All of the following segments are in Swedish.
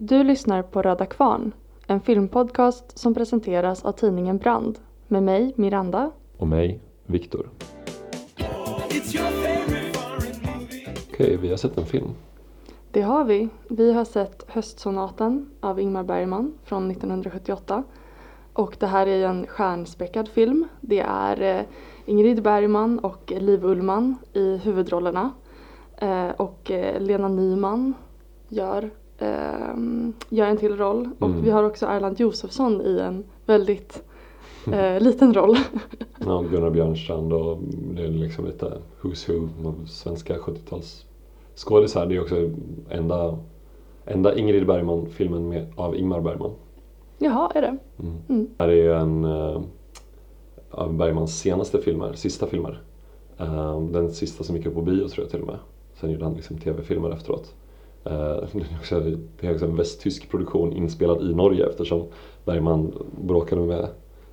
Du lyssnar på Röda Kvarn, en filmpodcast som presenteras av tidningen Brand med mig, Miranda. Och mig, Viktor. Okej, vi har sett en film. Det har vi. Vi har sett Höstsonaten av Ingmar Bergman från 1978. Och det här är en stjärnspäckad film. Det är eh, Ingrid Bergman och Liv Ullmann i huvudrollerna. Eh, och eh, Lena Nyman gör, gör en till roll. Och Mm. vi har också Erland Josefsson i en väldigt eh, liten roll. Ja, Gunnar Björnstrand och det är liksom lite who's who av svenska 70-tals skådisar. Det är också enda, enda Ingrid Bergman-filmen av Ingmar Bergman. Jaha, är det? Mm. Mm. Det här är ju en eh, av Bergmans senaste filmer, sista filmer. Eh, den sista som gick upp på bio tror jag till och med. Sen gjorde han liksom tv-filmer efteråt. Eh, det, är också, en västtysk produktion inspelad i Norge eftersom Bergman bråkade med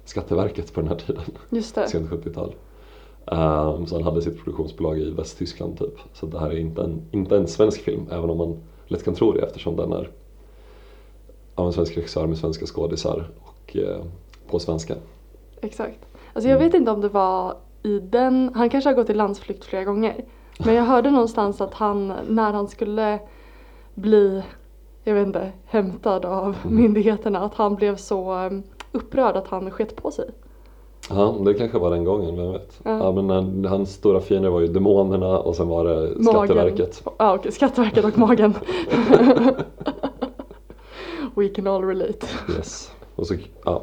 Skatteverket på den här tiden. Just det. sent 70-tal. Um, så han hade sitt produktionsbolag i Västtyskland typ. Så det här är inte en, inte en svensk film, även om man lätt kan tro det eftersom den är av en svensk regissör med svenska skådisar och eh, på svenska. Exakt. Alltså jag Mm. vet inte om det var i den, han kanske har gått i landsflykt flera gånger. Men jag hörde någonstans att han, när han skulle bli, jag vet inte, hämtad av Mm. myndigheterna, att han blev så um, upprörd att han sket på sig. Ja, det kanske var den gången, vem vet. Ja. Ja. men eh, hans stora fiender var ju demonerna och sen var det Skatteverket. Magen. Ja, okej, Skatteverket och magen. We can all relate. Yes. Och så, ja.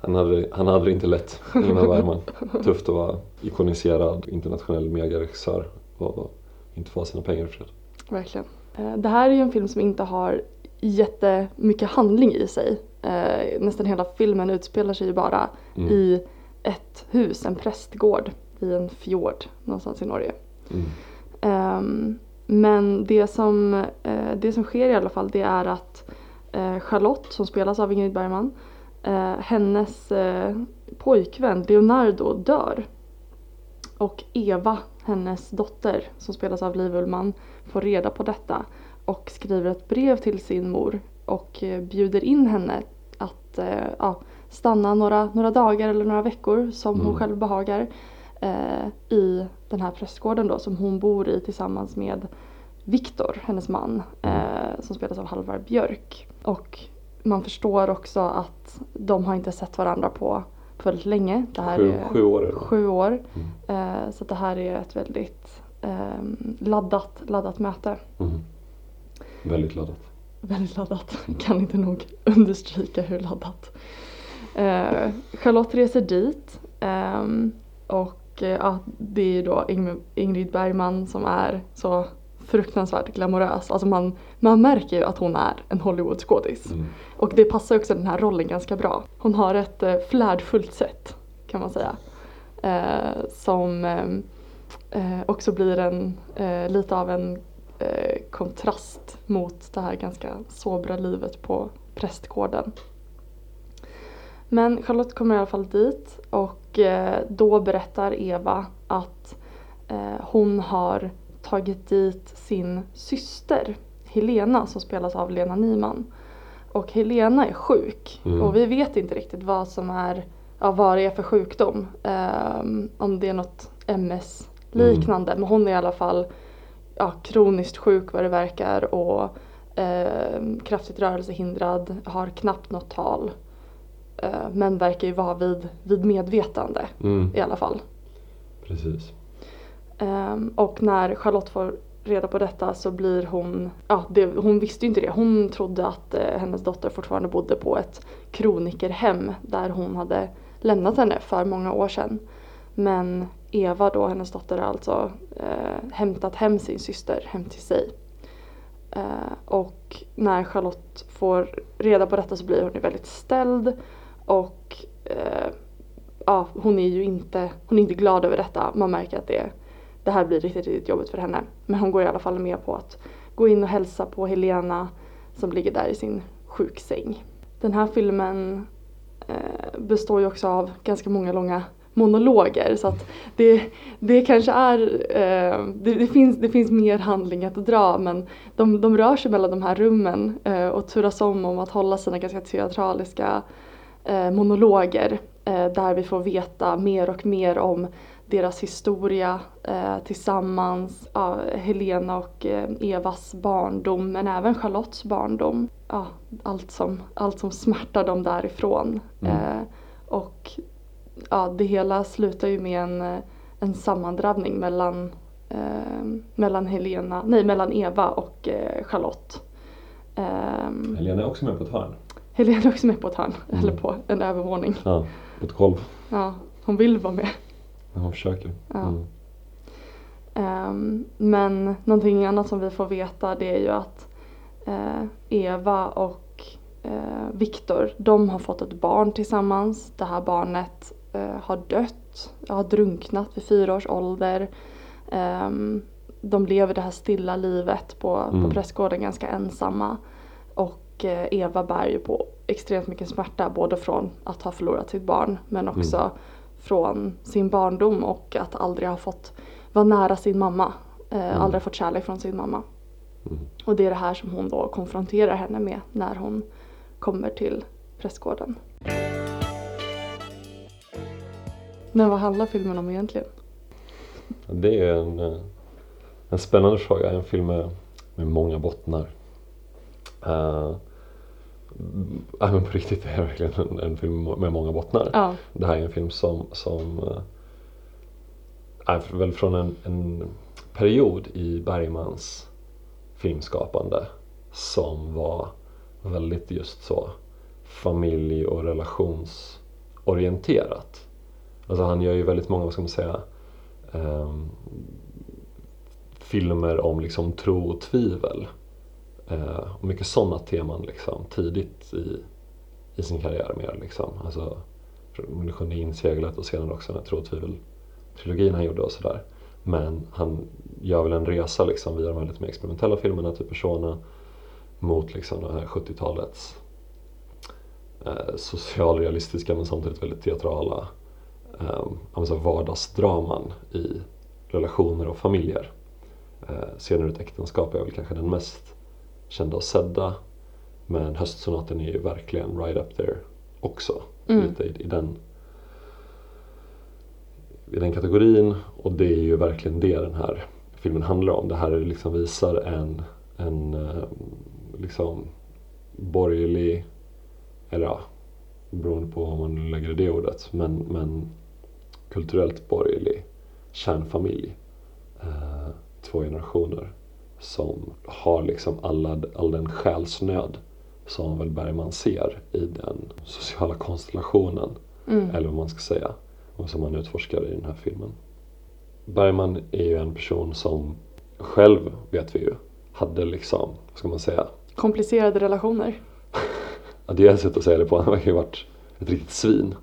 Han hade, han hade det inte lätt, Ingmar Bergman. Tufft att vara ikoniserad internationell megaregissör och inte få sina pengar i fred. Verkligen. Eh, Det här är ju en film som inte har jättemycket handling i sig. Eh, Nästan hela filmen utspelar sig ju bara Mm. i ett hus, en prästgård i en fjord någonstans i Norge. Mm. Ehm, men det som, eh, det som sker i alla fall det är att Charlotte som spelas av Ingrid Bergman, hennes pojkvän Leonardo dör. Och Eva, hennes dotter som spelas av Liv Ullmann, får reda på detta och skriver ett brev till sin mor och eh, bjuder in henne att eh, ja, stanna några, några dagar eller några veckor som hon Mm. själv behagar eh, i den här prästgården då som hon bor i tillsammans med Viktor, hennes man, eh, som spelas av Halvar Björk. Och man förstår också att de har inte sett varandra på, väldigt länge. Det här Sju, är sju år är sju år. Mm. Eh, så det här är ett väldigt eh, laddat, laddat möte. Mm. Väldigt laddat. Väldigt laddat. Kan inte nog understryka hur laddat. Eh, Charlotte reser dit. ehm, och eh, ja, det är då Ing- Ingrid Bergman som är så fruktansvärt glamorös. Alltså man, man märker ju att hon är en Hollywoodskådis. Mm. Och det passar också den här rollen ganska bra. Hon har ett eh, flärdfullt sätt kan man säga. Eh, som ehm, eh, också blir en, eh, lite av en eh, kontrast mot det här ganska sobra livet på prästgården. Men Charlotte kommer i alla fall dit och eh, då berättar Eva att eh, hon har tagit dit sin syster Helena som spelas av Lena Nyman. Och Helena är sjuk Mm. och vi vet inte riktigt vad som är, ja, vad det är för sjukdom. Ehm, om det är något MS-liknande. Men hon är i alla fall ja, kroniskt sjuk vad det verkar och ehm, kraftigt rörelsehindrad, har knappt något tal. Eh, men verkar ju vara vid, vid medvetande Mm. i alla fall. Precis. Um, och när Charlotte får reda på detta så blir hon, ja det, hon visste ju inte det. Hon trodde att eh, hennes dotter fortfarande bodde på ett kronikerhem där hon hade lämnat henne för många år sedan. Men Eva då, hennes dotter, har alltså eh, hämtat hem sin syster hem till sig. Eh, och när Charlotte får reda på detta så blir hon ju väldigt ställd och eh, ja, hon är ju inte, hon är inte glad över detta. Man märker att det, det här blir riktigt, riktigt jobbigt för henne. Men hon går i alla fall med på att gå in och hälsa på Helena som ligger där i sin sjuksäng. Den här filmen eh, består ju också av ganska många långa monologer så att det, det kanske är, eh, det, det, finns, det finns mer handling att dra men de, de rör sig mellan de här rummen eh, och turas om om att hålla sina ganska teatraliska eh, monologer eh, där vi får veta mer och mer om deras historia eh, tillsammans, ja, Helena och eh, Evas barndom men även Charlottes barndom. Ja, allt, som, allt som smärtar dem därifrån. Mm. Eh, och ja, det hela slutar ju med en, eh, en sammandrabbning mellan, eh, mellan Helena, nej mellan Eva och Charlotte. Ehm, Helena är också med på ett hörn. Helena är också med på ett hörn, mm. eller på en övervåning. Ja, på ett golv. Ja, hon vill vara med. Hon försöker. Ja. Mm. Um, men någonting annat som vi får veta det är ju att uh, Eva och uh, Viktor, de har fått ett barn tillsammans. Det här barnet uh, har dött, har drunknat vid fyra års ålder. Um, de lever det här stilla livet på, mm. på prästgården ganska ensamma. Och Eva bär ju på extremt mycket smärta både från att ha förlorat sitt barn men också mm från sin barndom och att aldrig ha fått vara nära sin mamma. Eh, mm. Aldrig fått kärlek från sin mamma. Mm. Och det är det här som hon då konfronterar henne med när hon kommer till prästgården. Men vad handlar filmen om egentligen? Det är en, eh, en spännande fråga. En film med, med många bottnar. Uh, ja men på riktigt det är verkligen en, en film med många bottnar. Ja. Det här är en film som, som äh, är väl från en, en period i Bergmans filmskapande som var väldigt just så familj och relationsorienterat. Alltså han gör ju väldigt många, vad ska man säga, um, filmer om liksom tro och tvivel. Eh, och mycket sådana teman liksom, tidigt i, i sin karriär mer. Liksom. Alltså, det sjunde inseglet och senare också den här tro och tvivel-trilogin han gjorde och sådär. Men han gör väl en resa liksom via de här lite mer experimentella filmerna, typ Persona, mot liksom det här 70-talets eh, socialrealistiska men samtidigt väldigt teatrala eh, vardagsdraman i relationer och familjer. Eh, senare ett äktenskap är väl kanske den mest kända och sedda. Men höstsonaten är ju verkligen right up there också. Mm. Lite i, i, den, i den kategorin. Och det är ju verkligen det den här filmen handlar om. Det här liksom visar en, en eh, liksom borgerlig, eller ja, beroende på om man lägger det ordet, men, men kulturellt borgerlig kärnfamilj. Eh, två generationer som har liksom alla, all den själsnöd som väl Bergman ser i den sociala konstellationen. Mm. Eller vad man ska säga. Och som man utforskar i den här filmen. Bergman är ju en person som själv, vet vi ju, hade liksom, vad ska man säga? Komplicerade relationer. ja, det är ett sätt att säga det på. Han verkar ju varit ett riktigt svin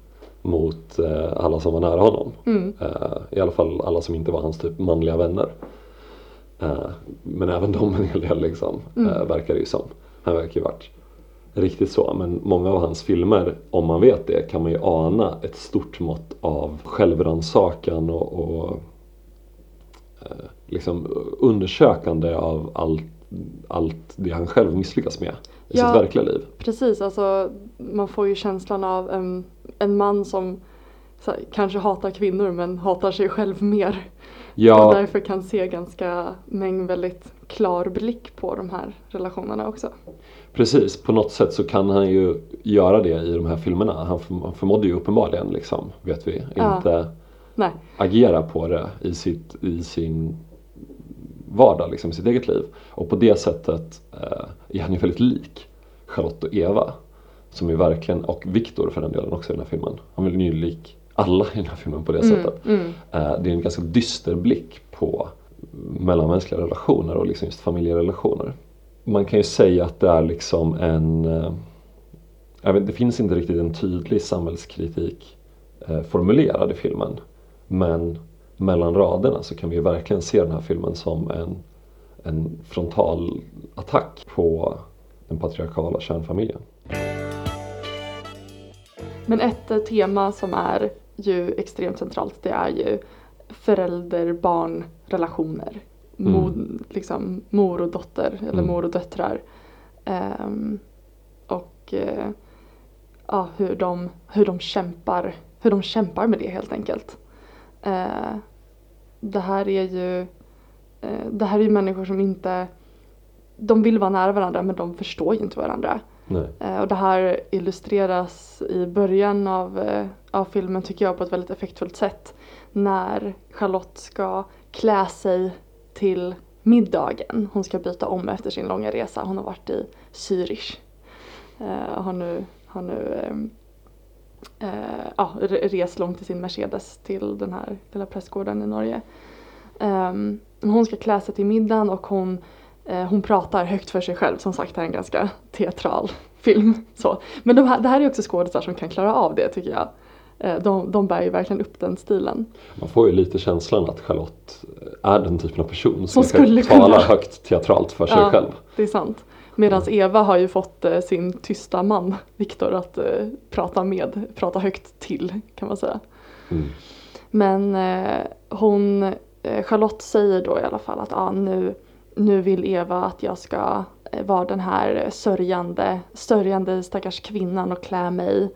mot eh, alla som var nära honom. Mm. Eh, I alla fall alla som inte var hans typ manliga vänner. Eh, men även de en hel del liksom, mm. Eh, verkar det ju som. Han verkar ju varit riktigt så. Men många av hans filmer, om man vet det, kan man ju ana ett stort mått av självrannsakan och, och eh, liksom undersökande av allt, allt det han själv misslyckas med i ja, sitt verkliga liv. Precis, alltså man får ju känslan av en, en man som här, kanske hatar kvinnor men hatar sig själv mer. Ja. Och därför kan se ganska en väldigt klar blick på de här relationerna också. Precis, på något sätt så kan han ju göra det i de här filmerna. Han, förmådde ju uppenbarligen, liksom, vet vi, ja. inte Nej. agera på det i, sitt, i sin vardag, liksom, i sitt eget liv. Och på det sättet eh, är han ju väldigt lik Charlotte och Eva. Som är verkligen, och Viktor för den delen också i den här filmen. Han är ju lik alla i den här filmen på det mm, sättet. Mm. Eh, det är en ganska dyster blick på mellanmänskliga relationer och liksom just familjerelationer. Man kan ju säga att det är liksom en eh, vet, det finns inte riktigt en tydlig samhällskritik eh, formulerad i filmen. Men mellan raderna så kan vi verkligen se den här filmen som en, en frontal attack på den patriarkala kärnfamiljen. Men ett tema som är ju extremt centralt. Det är ju förälder-barn-relationer. Mm. Mor, liksom, mor och dotter eller Mm. mor och döttrar. Ehm, och eh, ja, hur, de, hur, de kämpar, hur de kämpar med det helt enkelt. Eh, det här är ju eh, det här är ju människor som inte de vill vara nära varandra men de förstår ju inte varandra. Nej. Eh, och det här illustreras i början av, eh, av filmen tycker jag på ett väldigt effektfullt sätt. När Charlotte ska klä sig till middagen. Hon ska byta om efter sin långa resa. Hon har varit i Zürich. Eh, och har nu, har nu ehm, ja, rest långt i sin Mercedes till den här lilla prästgården i Norge. Ehm, hon ska klä sig till middagen och hon, hon pratar högt för sig själv. Som sagt, det här är en ganska teatral film. Så. Men de här, det här är också skådespelare som kan klara av det tycker jag. Eh, de, de bär ju verkligen upp den stilen. Man får ju lite känslan att Charlotte är den typen av person Som som skulle talar kunna. högt teatralt för sig Ja. själv. Det är sant. Medan Eva har ju fått eh, sin tysta man, Viktor, att eh, prata med, prata högt till kan man säga. Mm. Men eh, hon, eh, Charlotte säger då i alla fall att ah, nu, nu vill Eva att jag ska eh, vara den här sörjande, sörjande stackars kvinnan och klä mig,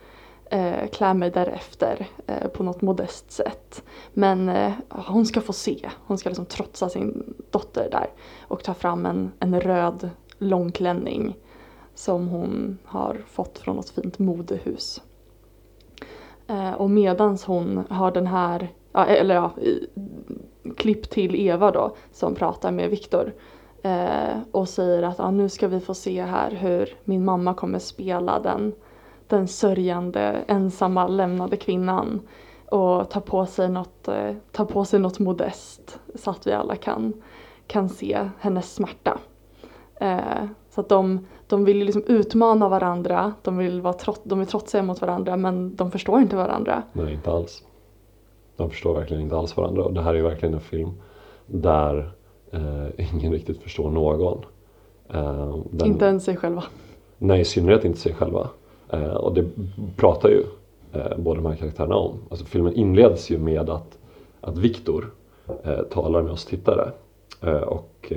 eh, klä mig därefter eh, på något modest sätt. Men eh, hon ska få se, hon ska liksom trotsa sin dotter där och ta fram en, en röd långklänning som hon har fått från något fint modehus. Eh, och medans hon har den här, ja, eller ja, i, klipp till Eva då som pratar med Viktor eh, och säger att ah, nu ska vi få se här hur min mamma kommer spela den, den sörjande, ensamma, lämnade kvinnan och ta på sig något, eh, ta på sig något modest så att vi alla kan, kan se hennes smärta. Eh, så att de, de vill liksom utmana varandra, de vill, vara trot, de är trotsiga mot varandra men de förstår inte varandra. Nej, inte alls. De förstår verkligen inte alls varandra och det här är ju verkligen en film där eh, ingen riktigt förstår någon. Eh, den, Inte ens sig själva. Nej, i synnerhet inte sig själva. Eh, och det pratar ju eh, båda de här karaktärerna om. Alltså filmen inleds ju med att, att Viktor eh, talar med oss tittare eh, och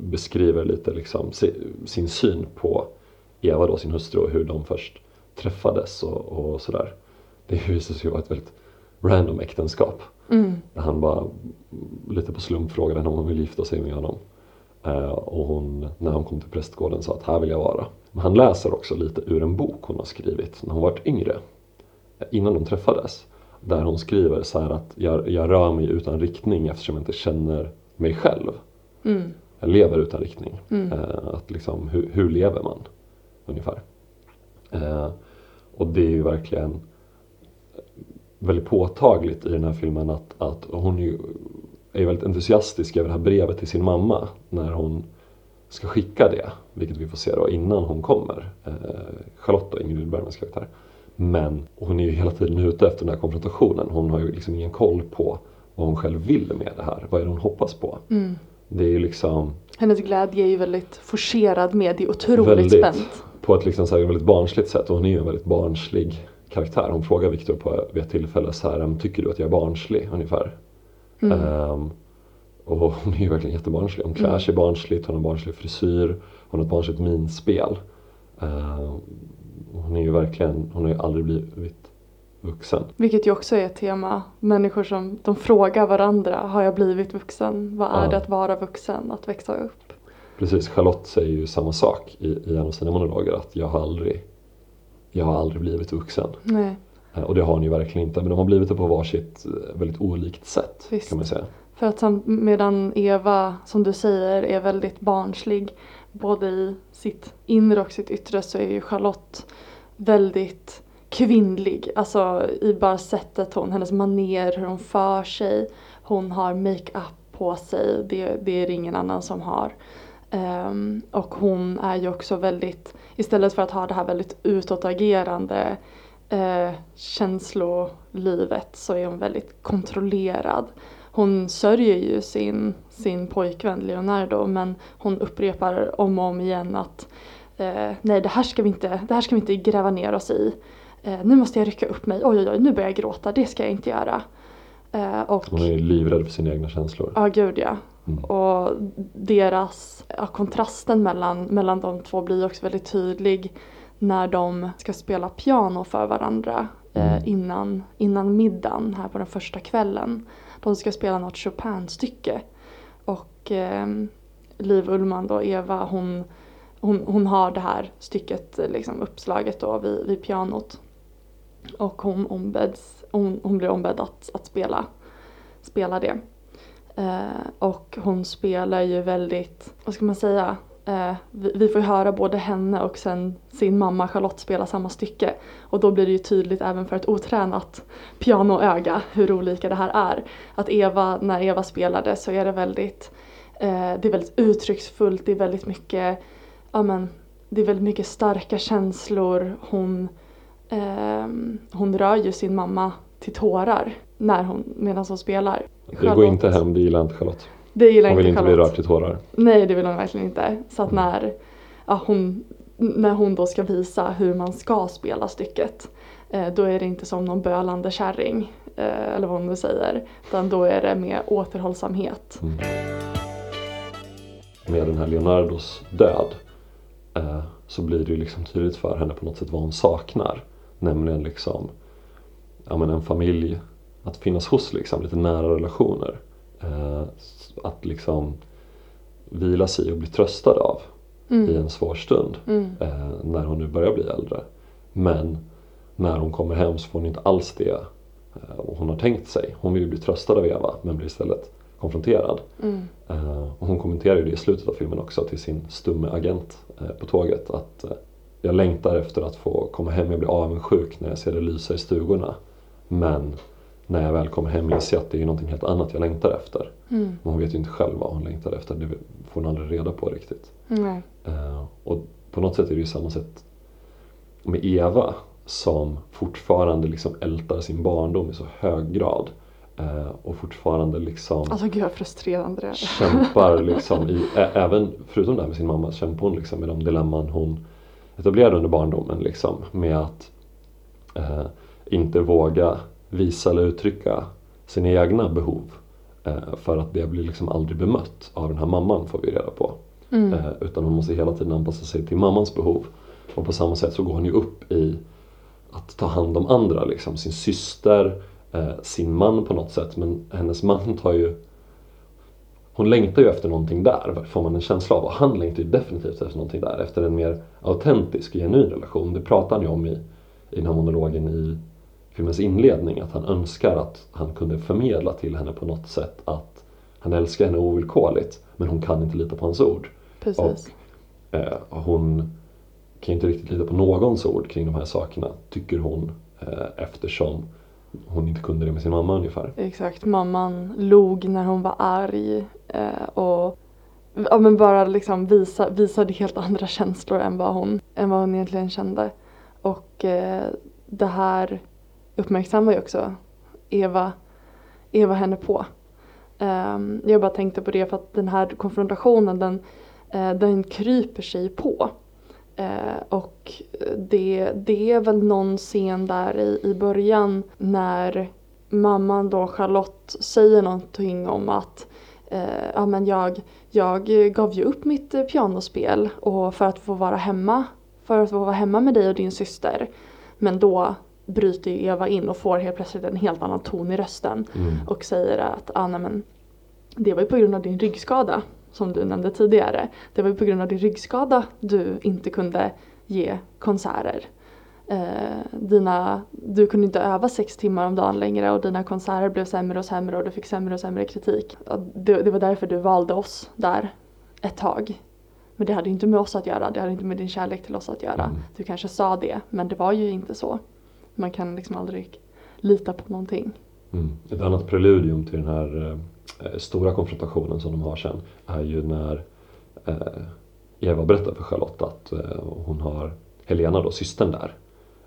beskriver lite liksom si, sin syn på Eva då, sin hustru och hur de först träffades och, och sådär. Det visar sig vara ett väldigt random äktenskap. Mm. Där han bara lite på slump frågade henne om hon vill gifta sig med honom. Eh, och hon, när hon kom till prästgården sa att här vill jag vara. Men han läser också lite ur en bok hon har skrivit när hon varit yngre. Innan de träffades. Där hon skriver så här att jag, jag rör mig utan riktning eftersom jag inte känner mig själv. Mm. Jag lever utan riktning. Mm. Eh, att liksom, hur, hur lever man? Ungefär. Eh, och det är ju verkligen väldigt påtagligt i den här filmen att, att hon ju, är väldigt entusiastisk över det här brevet till sin mamma när hon ska skicka det. Vilket vi får se då innan hon kommer. Eh, Charlotte då, Ingrid Bergmans karaktär. Men hon är ju hela tiden ute efter den här konfrontationen. Hon har ju liksom ingen koll på vad hon själv vill med det här. Vad är det hon hoppas på? Mm. Det är ju liksom Hennes glädje är ju väldigt forcerad med, det är otroligt Väldigt. spänt. på ett liksom så väldigt barnsligt sätt och hon är ju en väldigt barnslig karaktär. Hon frågar Viktor på vid ett tillfälle så här, "Um, tycker du att jag är barnslig ungefär? Mm. Ehm, och hon är ju verkligen jättebarnslig. Hon klär Mm. sig barnsligt, hon har barnslig frisyr, hon har ett barnsligt minspel. Ehm, hon är ju verkligen, hon har ju aldrig blivit vuxen. Vilket ju också är ett tema. Människor som de frågar varandra, har jag blivit vuxen? Vad är Ja. det att vara vuxen? Att växa upp? Precis, Charlotte säger ju samma sak i, i en av sina monologer att jag har aldrig, jag har aldrig blivit vuxen. Nej, Eh, Och det har hon ju verkligen inte. Men de har blivit det på varsitt eh, väldigt olikt sätt. Visst. kan man säga. för att medan Eva, som du säger, är väldigt barnslig både i sitt inre och sitt yttre så är ju Charlotte väldigt kvinnlig. Alltså i bara sättet hon, hennes maner, hur hon för sig. Hon har makeup på sig, det, det är det ingen annan som har. Ehm, och hon är ju också väldigt, istället för att ha det här väldigt utåtagerande eh, känslolivet så är hon väldigt kontrollerad. Hon sörjer ju sin, sin pojkvän Leonardo men hon upprepar om och om igen att eh, nej det här, ska vi inte, det här ska vi inte gräva ner oss i. eh, nu måste jag rycka upp mig, oj oj oj nu börjar jag gråta, det ska jag inte göra. Eh, och, Hon är livrädd för sina egna känslor. ja gud ja. Mm. Och deras, ja, kontrasten mellan, mellan de två blir också väldigt tydlig när de ska spela piano för varandra eh, Mm. innan, innan middagen här på den första kvällen. De ska spela något Chopin-stycke. Och eh, Liv Ullman då, Eva, hon, hon, hon har det här stycket eh, liksom uppslaget då vid, vid pianot. Och hon, ombeds, hon, hon blir ombedd att, att spela, spela det. Eh, och hon spelar ju väldigt, vad ska man säga, eh, vi, vi får ju höra både henne och sen sin mamma Charlotte spela samma stycke. Och då blir det ju tydligt även för ett otränat pianoöga hur olika det här är. Att Eva, när Eva spelade så är det väldigt, eh, det är väldigt uttrycksfullt, det är väldigt mycket, ja men, det är väldigt mycket starka känslor. Hon, ehm, hon rör ju sin mamma till tårar när hon, medan hon spelar. Det går Charlotte- inte hem, det gillar inte Charlotte. Det gillar Hon vill inte inte bli Charlotte. rörd till tårar. Nej det vill hon verkligen inte. Så att Mm. när, ja, hon, när hon då ska visa hur man ska spela stycket eh, då är det inte som någon bölande kärring eh, eller vad hon nu säger. Utan då är det med återhållsamhet. Mm. Med den här Leonardos död eh, så blir det ju liksom tydligt för henne på något sätt vad hon saknar. Nämligen liksom ja, men en familj att finnas hos, liksom, lite nära relationer. Eh, att liksom vila sig i och bli tröstad av i Mm. en svår stund Mm. eh, när hon nu börjar bli äldre. Men när hon kommer hem så får hon inte alls det eh, hon har tänkt sig. Hon vill ju bli tröstad av Eva men blir istället konfronterad. Mm. Eh, och hon kommenterar ju det i slutet av filmen också till sin stumme agent eh, på tåget att eh, jag längtar efter att få komma hem, jag blir avundsjuk när jag ser det lysa i stugorna. Men när jag väl kommer hem inser jag att det är någonting helt annat jag längtar efter. Mm. Men hon vet ju inte själv vad hon längtar efter, det får hon aldrig reda på riktigt. Eh, och på något sätt är det ju samma sätt med Eva som fortfarande liksom ältar sin barndom i så hög grad. Eh, och fortfarande liksom Alltså gud vad kämpar liksom i, ä, även förutom det här med sin mamma, kämpar hon liksom med de dilemman hon etablerade under barndomen liksom med att eh, inte våga visa eller uttrycka sina egna behov eh, för att det blir liksom aldrig bemött av den här mamman får vi reda på. Mm. Eh, utan hon måste hela tiden anpassa sig till mammans behov. Och på samma sätt så går hon ju upp i att ta hand om andra, liksom sin syster, eh, sin man på något sätt. Men hennes man tar ju hon längtar ju efter någonting där, får man en känsla av. Och han längtar ju definitivt efter någonting där. Efter en mer autentisk, genuin relation. Det pratar han ju om i, i den här monologen i filmens inledning. Att han önskar att han kunde förmedla till henne på något sätt att han älskar henne ovillkorligt. Men hon kan inte lita på hans ord. Precis. Eh, hon kan inte riktigt lita på någons ord kring de här sakerna, tycker hon. Eh, eftersom hon inte kunde det med sin mamma ungefär. Exakt, mamman log när hon var arg eh, och ja, men bara liksom visa, visade helt andra känslor än vad hon, än vad hon egentligen kände. Och eh, det här uppmärksammar ju också Eva, Eva henne på. Um, jag bara tänkte på det för att den här konfrontationen den, uh, den kryper sig på. Uh, och det, det är väl någon scen där i, i början när mamman då, Charlotte, säger någonting om att uh, ja, men jag, jag gav ju upp mitt pianospel och för att få vara hemma, för att få vara hemma med dig och din syster. Men då bryter Eva in och får helt plötsligt en helt annan ton i rösten Mm. och säger att ah, nej, men, det var ju på grund av din ryggskada som du nämnde tidigare. Det var ju på grund av din ryggskada du inte kunde ge konserter. Eh, dina, du kunde inte öva sex timmar om dagen längre och dina konserter blev sämre och sämre och du fick sämre och sämre kritik. Det, det var därför du valde oss där ett tag. Men det hade inte med oss att göra, det hade inte med din kärlek till oss att göra. Mm. Du kanske sa det, men det var ju inte så. Man kan liksom aldrig lita på någonting. Mm. Ett annat preludium till den här eh, stora konfrontationen som de har sen är ju när eh, Eva berättar för Charlotte att eh, hon har Helena då, systern där.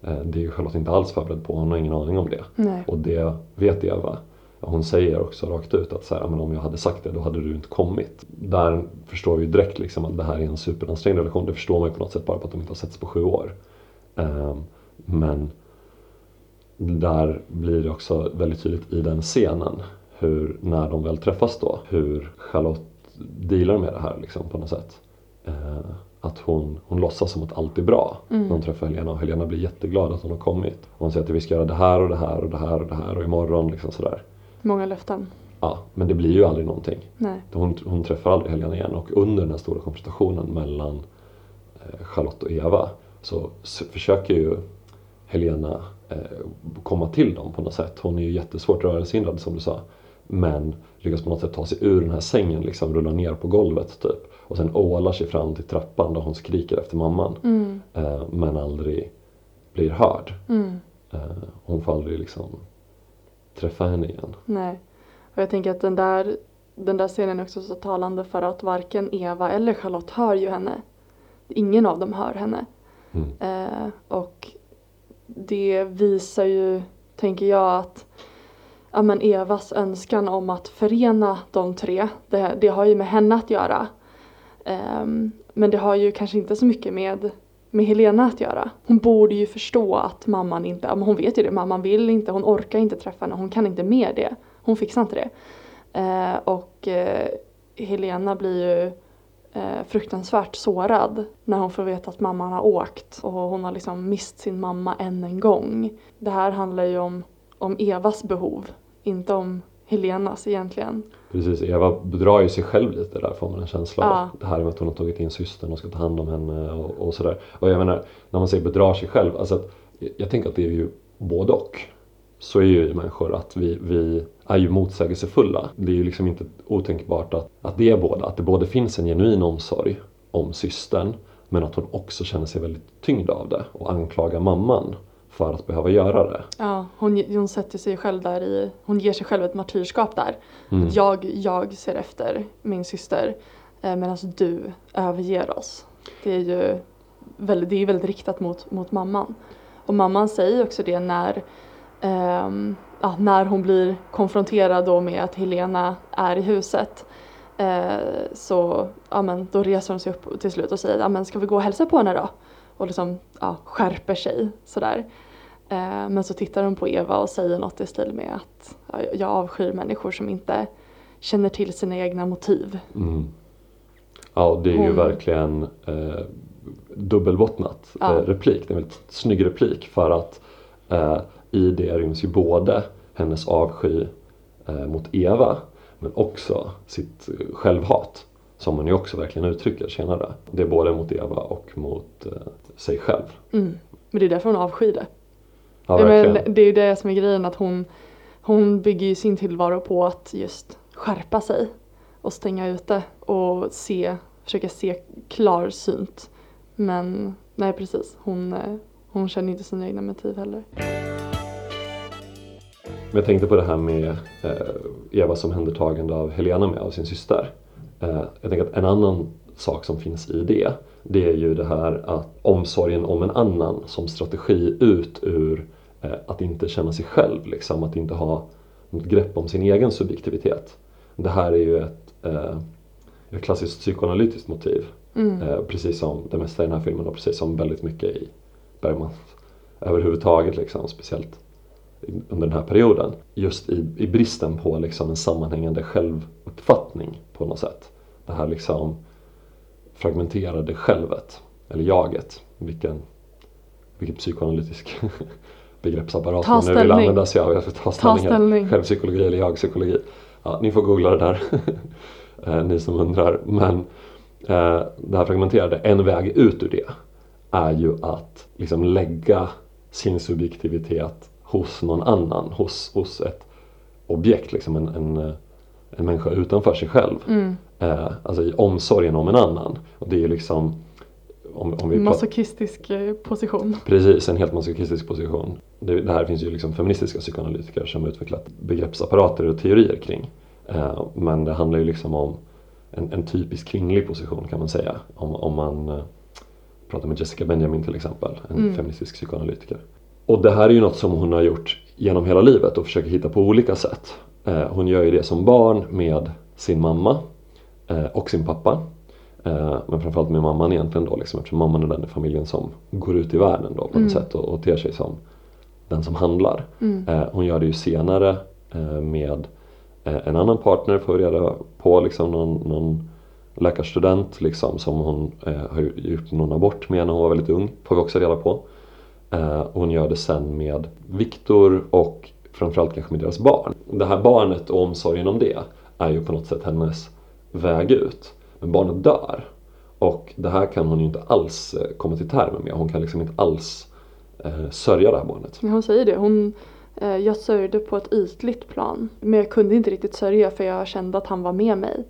Eh, det är ju Charlotte inte alls förberedd på, hon har ingen aning om det. Nej. Och det vet Eva. Hon säger också rakt ut att så här, "Ja, men om jag hade sagt det då hade du inte kommit. Där förstår vi direkt liksom att det här är en superansträngd relation. Det förstår man ju på något sätt bara på att de inte har setts på sju år. Ehm, men där blir det också väldigt tydligt i den scenen hur, när de väl träffas då, hur Charlotte dealar med det här liksom på något sätt. Eh, att hon, hon låtsas som att allt är bra Mm. när hon träffar Helena och Helena blir jätteglad att hon har kommit. Och hon säger att vi ska göra det här och det här och det här och det här och imorgon liksom sådär. Många löften. Ja, men det blir ju aldrig någonting. Nej. Hon, hon träffar aldrig Helena igen och under den här stora konfrontationen mellan eh, Charlotte och Eva så försöker ju Helena komma till dem på något sätt. Hon är ju jättesvårt rörelsehindrad som du sa. Men lyckas på något sätt ta sig ur den här sängen, liksom rulla ner på golvet typ. Och sen ålar sig fram till trappan där hon skriker efter mamman. Mm. Eh, men aldrig blir hörd. Mm. Eh, hon får aldrig liksom träffa henne igen. Nej. Och jag tänker att den där, den där scenen är också så talande för att varken Eva eller Charlotte hör ju henne. Ingen av dem hör henne. Mm. Eh, och det visar ju, tänker jag, att ja, men Evas önskan om att förena de tre, det, det har ju med henne att göra. Um, men det har ju kanske inte så mycket med, med Helena att göra. Hon borde ju förstå att mamman inte, ja, men hon vet ju det, mamman vill inte, hon orkar inte träffa henne, hon kan inte med det. Hon fixar inte det. Uh, och uh, Helena blir ju fruktansvärt sårad när hon får veta att mamman har åkt och hon har liksom mist sin mamma än en gång. Det här handlar ju om, om Evas behov, inte om Helenas egentligen. Precis, Eva bedrar ju sig själv lite där får man en känsla av. Ja. Det här med att hon har tagit in systern och ska ta hand om henne och, och sådär. Och jag menar, när man säger bedrar sig själv, alltså att, jag tänker att det är ju både och. Så är ju människor att vi, vi är ju motsägelsefulla. Det är ju liksom inte otänkbart att, att det är båda. Att det både finns en genuin omsorg om systern men att hon också känner sig väldigt tyngd av det och anklagar mamman för att behöva göra det. Ja, hon, hon sätter sig själv där i, hon ger sig själv ett martyrskap där. Mm. Jag, jag ser efter min syster eh, medan du överger oss. Det är ju väldigt, det är väldigt riktat mot, mot mamman. Och mamman säger också det när, ehm, ja, när hon blir konfronterad då med att Helena är i huset. Eh, så ja, men, då reser hon sig upp till slut och säger ja, men ska vi gå och hälsa på henne då? Och liksom ja, skärper sig sådär. Eh, men så tittar hon på Eva och säger något i stil med att ja, jag avskyr människor som inte känner till sina egna motiv. Mm. Ja, det är ju Hon- verkligen eh, dubbelbottnat Ja. eh, replik. Det är en väldigt snygg replik för att eh, i det ryms ju både hennes avsky eh, mot Eva men också sitt eh, självhat som hon ju också verkligen uttrycker senare. Det är både mot Eva och mot eh, sig själv. Mm. Men det är därför hon avskyr det. Ja, men det är ju det som är grejen att hon, hon bygger ju sin tillvaro på att just skärpa sig och stänga ute och se, försöka se klarsynt. Men nej precis, hon, hon känner inte sina egna motiv heller. Men jag tänkte på det här med eh, Evas omhändertagande av Helena med, av sin syster. Eh, jag tänker att en annan sak som finns i det, det är ju det här att omsorgen om en annan som strategi ut ur eh, att inte känna sig själv, liksom, att inte ha något grepp om sin egen subjektivitet. Det här är ju ett, ett klassiskt psykoanalytiskt motiv. Mm. Precis som det mesta i den här filmen och precis som väldigt mycket i Bergman överhuvudtaget liksom, speciellt under den här perioden. Just i, i bristen på liksom en sammanhängande självuppfattning på något sätt. Det här liksom fragmenterade självet, eller jaget, vilken, vilken psykoanalytisk begreppsapparat Ta man nu vill använda sig av. Jag ska ta ställning. här. ställning. Självpsykologi eller jag-psykologi. Ja, ni får googla det där, eh, ni som undrar. Men eh, det här fragmenterade, en väg ut ur det är ju att liksom lägga sin subjektivitet hos någon annan, hos, hos ett objekt, liksom en, en, eh, en människa utanför sig själv. Mm. Eh, alltså i omsorgen om en annan. Och det är liksom om, om vi Masochistisk eh, position. Precis, en helt masochistisk position. Det, det här finns ju liksom feministiska psykoanalytiker som har utvecklat begreppsapparater och teorier kring. Eh, men det handlar ju liksom om en, en typisk kvinnlig position kan man säga. Om, om man eh, pratar med Jessica Benjamin till exempel, en Mm. feministisk psykoanalytiker. Och det här är ju något som hon har gjort genom hela livet och försöker hitta på olika sätt. Eh, hon gör ju det som barn med sin mamma eh, och sin pappa. Eh, men framförallt med mamman egentligen då liksom, eftersom mamman är den i familjen som går ut i världen då på Mm. något sätt och, och ter sig som den som handlar. Mm. Hon gör det ju senare med en annan partner får vi reda på, liksom någon, någon läkarstudent liksom, som hon eh, har gjort någon abort med när hon var väldigt ung, får vi också reda på. Eh, hon gör det sen med Viktor och framförallt kanske med deras barn. Det här barnet och omsorgen om det är ju på något sätt hennes väg ut. Men barnet dör. Och det här kan hon ju inte alls eh, komma till termer med. Hon kan liksom inte alls eh, sörja det här barnet. Men Hon säger det. Hon, eh, jag sörjde på ett ytligt plan. Men jag kunde inte riktigt sörja för jag kände att han var med mig.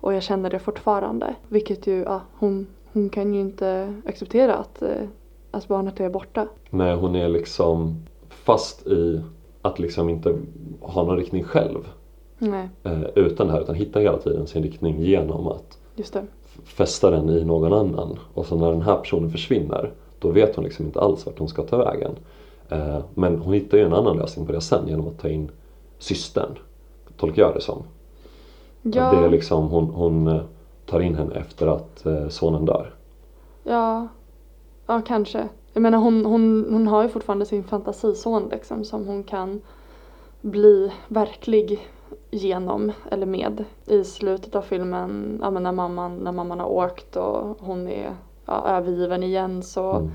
Och jag känner det fortfarande. Vilket ju, ja, hon, hon kan ju inte acceptera att, eh, att barnet är borta. Nej, hon är liksom fast i att liksom inte ha någon riktning själv Nej, eh, utan det här utan hittar hela tiden sin riktning genom att just det. fästa den i någon annan. Och så när den här personen försvinner då vet hon liksom inte alls vart hon ska ta vägen. Eh, men hon hittar ju en annan lösning på det sen genom att ta in systern. Tolkar jag det som. Ja, Att det är liksom, hon, hon eh, tar in henne efter att eh, sonen dör. ja, ja kanske. Jag menar hon, hon, hon har ju fortfarande sin fantasison liksom som hon kan bli verklig genom eller med. I slutet av filmen, ja, när, mamman, när mamman har åkt och hon är ja, övergiven igen så Mm.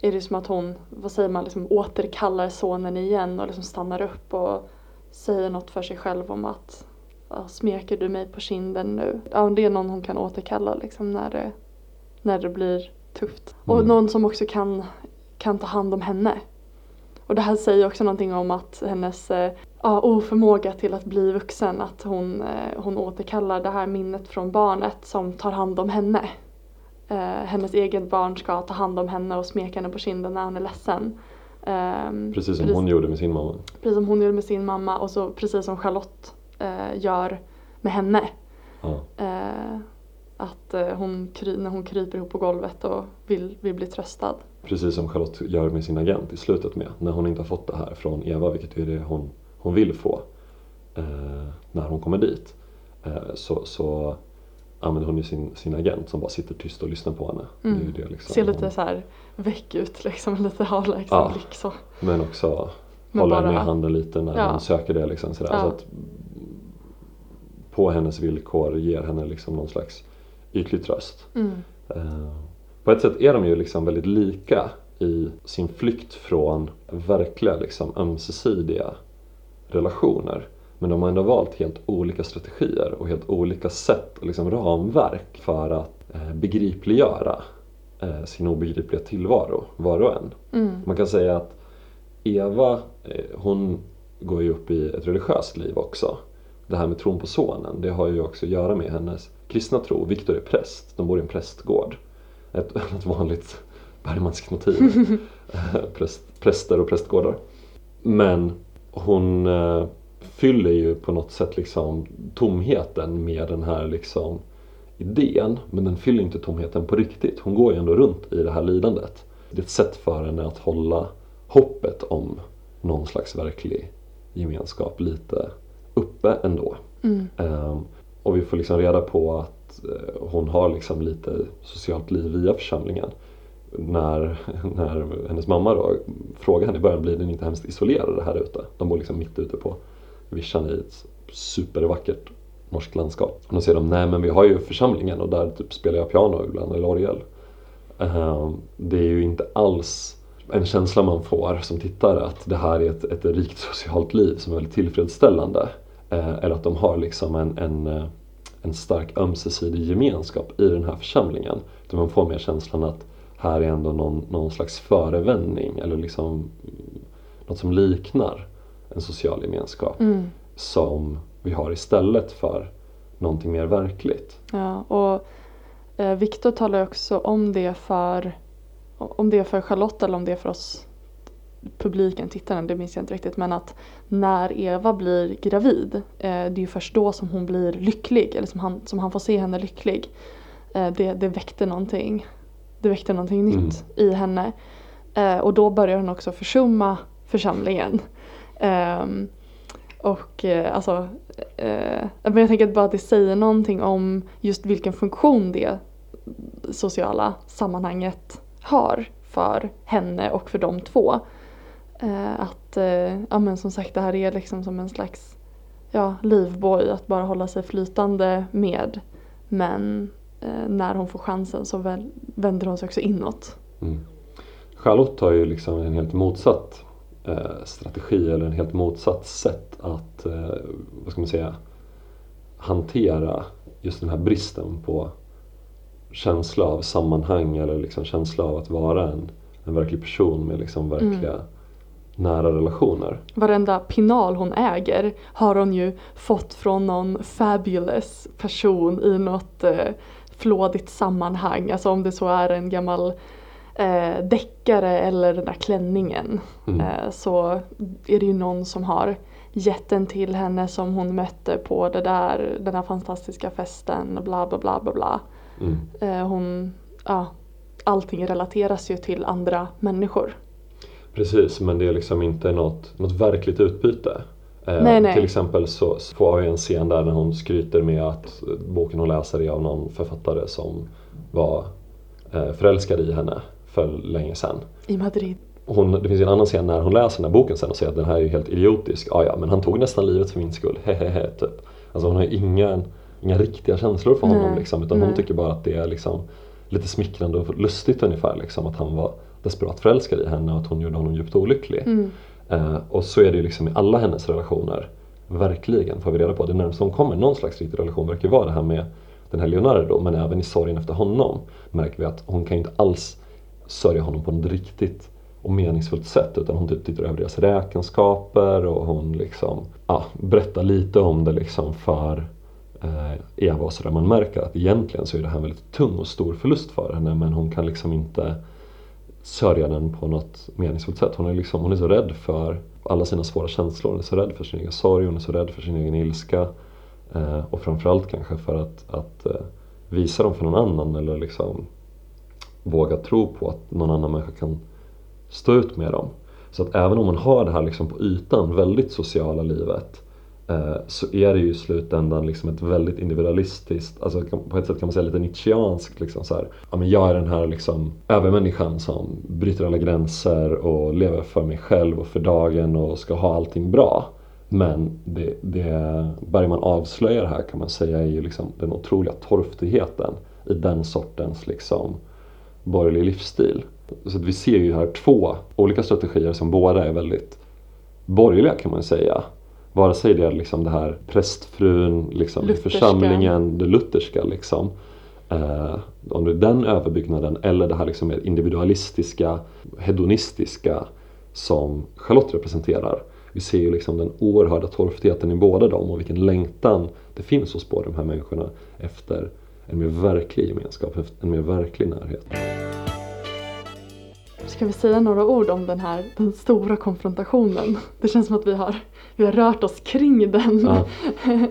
är det som att hon, vad säger man, liksom återkallar sonen igen och liksom stannar upp och säger något för sig själv om att ja, smeker du mig på kinden nu? Ja, det är någon hon kan återkalla liksom när det, när det blir tufft. Och Mm. någon som också kan, kan ta hand om henne. Och det här säger också någonting om att hennes eh, oförmåga till att bli vuxen, att hon, eh, hon återkallar det här minnet från barnet som tar hand om henne. Eh, hennes eget barn ska ta hand om henne och smeka henne på kinden när hon är ledsen. Ehm, Precis som precis- hon gjorde med sin mamma. Precis som hon gjorde med sin mamma och så precis som Charlotte eh, gör med henne. Ja. Att eh, hon när hon kryper ihop på golvet och vill, vill bli tröstad. Precis som Charlotte gör med sin agent i slutet med. När hon inte har fått det här från Eva, vilket är det hon, hon vill få. Eh, när hon kommer dit. Eh, så, så använder hon ju sin, sin agent som bara sitter tyst och lyssnar på henne. Det Mm. det liksom Ser lite så här väck ut liksom, lite avlägsen Ja. blick så. Men också Men håller bara- med handen lite när Ja. hon söker det. Liksom, sådär. Ja. Så att på hennes villkor ger henne liksom någon slags ytlig tröst. Mm. Eh, På ett sätt är de ju liksom väldigt lika i sin flykt från verkliga liksom ömsesidiga relationer. Men de har ändå valt helt olika strategier och helt olika sätt och liksom ramverk för att eh, begripliggöra eh, sin obegripliga tillvaro, var och en. Mm. Man kan säga att Eva, eh, hon går ju upp i ett religiöst liv också. Det här med tron på sonen, det har ju också att göra med hennes kristna tro. Viktor är präst, de bor i en prästgård. Ett, ett vanligt Bergmanskt motiv. Eh, Präst, präster och prästgårdar. Men hon eh, fyller ju på något sätt liksom tomheten med den här liksom idén. Men den fyller inte tomheten på riktigt. Hon går ju ändå runt i det här lidandet. Det är ett sätt för henne att hålla hoppet om någon slags verklig gemenskap lite uppe ändå. Mm. Ehm, och vi får liksom reda på att eh, hon har liksom lite socialt liv via församlingen. När, när hennes mamma då frågar henne i början, blir den inte hemskt isolerade här ute? De bor liksom mitt ute på vischan i ett supervackert norskt landskap. Och då säger de, nej men vi har ju församlingen och där typ spelar jag piano ibland eller orgel. Ehm, det är ju inte alls en känsla man får som tittare att det här är ett, ett rikt socialt liv som är väldigt tillfredsställande. Eh, eller att de har liksom en, en, eh, en stark ömsesidig gemenskap i den här församlingen. Utan man får mer känslan att här är ändå någon, någon slags förevändning eller liksom mm, något som liknar en social gemenskap Mm. som vi har istället för någonting mer verkligt. Ja, och eh, Viktor talar också om det för om det är för Charlotte eller om det är för oss publiken, tittarna, det minns jag inte riktigt. Men att när Eva blir gravid, eh, det är ju först då som hon blir lycklig, eller som han, som han får se henne lycklig. Eh, det, det väckte någonting, det väckte någonting nytt i henne. Eh, och då börjar hon också försumma församlingen. Ehm, och eh, alltså, eh, men jag tänker att bara att det säger någonting om just vilken funktion det sociala sammanhanget har för henne och för de två. Eh, att, eh, ja men som sagt det här är liksom som en slags ja, livboj att bara hålla sig flytande med. Men eh, när hon får chansen så väl, vänder hon sig också inåt. Mm. Charlotte har ju liksom en helt motsatt eh, strategi eller en helt motsatt sätt att, eh, vad ska man säga, hantera just den här bristen på känsla av sammanhang eller liksom känsla av att vara en, en verklig person med liksom verkliga mm. Nära relationer. Varenda pinal hon äger har hon ju fått från någon fabulous person i något eh, flådigt sammanhang. Alltså om det så är en gammal eh, deckare eller den där klänningen mm. eh, så är det ju någon som har gett den till henne som hon mötte på det där, den här fantastiska festen bla bla bla bla bla. Mm. Eh, hon, ja, allting relateras ju till andra människor. Precis, men det är liksom inte något, något verkligt utbyte. Eh, nej, nej. Till exempel så får vi en scen där när hon skryter med att boken hon läser är av någon författare som var eh, förälskad i henne för länge sedan. I Madrid. Hon, det finns en annan scen när hon läser den här boken sen och säger att den här är ju helt idiotisk. Ja, ja, men han tog nästan livet för min skull. Hehehe, typ. Alltså hon har ju inga, inga riktiga känslor för honom liksom, utan Nej. hon tycker bara att det är liksom lite smickrande och lustigt ungefär liksom, att han var desperat förälskad i henne och att hon gjorde honom djupt olycklig. Mm. Eh, och så är det ju liksom i alla hennes relationer. Verkligen får vi reda på. Det närmaste hon kommer någon slags riktig relation verkar vara det här med den här Leonardo men även i sorgen efter honom märker vi att hon kan inte alls sörja honom på något riktigt och meningsfullt sätt utan hon typ tittar över deras räkenskaper och hon liksom ja, berättar lite om det liksom för eh, Eva och sådär. Man märker att egentligen så är det här en väldigt tung och stor förlust för henne men hon kan liksom inte sörja den på något meningsfullt sätt. Hon är, liksom, hon är så rädd för alla sina svåra känslor. Hon är så rädd för sin egen sorg, hon är så rädd för sin egen ilska. Eh, och framförallt kanske för att, att eh, visa dem för någon annan eller liksom våga tro på att någon annan människa kan stå ut med dem. Så att även om man har det här liksom på ytan väldigt sociala livet Eh, så är det ju i slutändan liksom ett väldigt individualistiskt, alltså på ett sätt kan man säga lite nietzscheanskt. Liksom så här. Ja, men jag är den här liksom övermänniskan som bryter alla gränser och lever för mig själv och för dagen och ska ha allting bra. Men det, det Bergman avslöjar här kan man säga är ju liksom den otroliga torftigheten i den sortens liksom borgerlig livsstil. Så att vi ser ju här två olika strategier som båda är väldigt borgerliga kan man säga. Vare sig det är liksom det här prästfrun liksom, församlingen, det lutherska liksom. Eh, om det är den överbyggnaden eller det här liksom mer individualistiska, hedonistiska som Charlotte representerar. Vi ser ju liksom den oerhörda torftigheten i båda dem och vilken längtan det finns hos båda de här människorna efter en mer verklig gemenskap, en mer verklig närhet. Ska vi säga några ord om den här den stora konfrontationen? Det känns som att vi har, vi har rört oss kring den. Ja.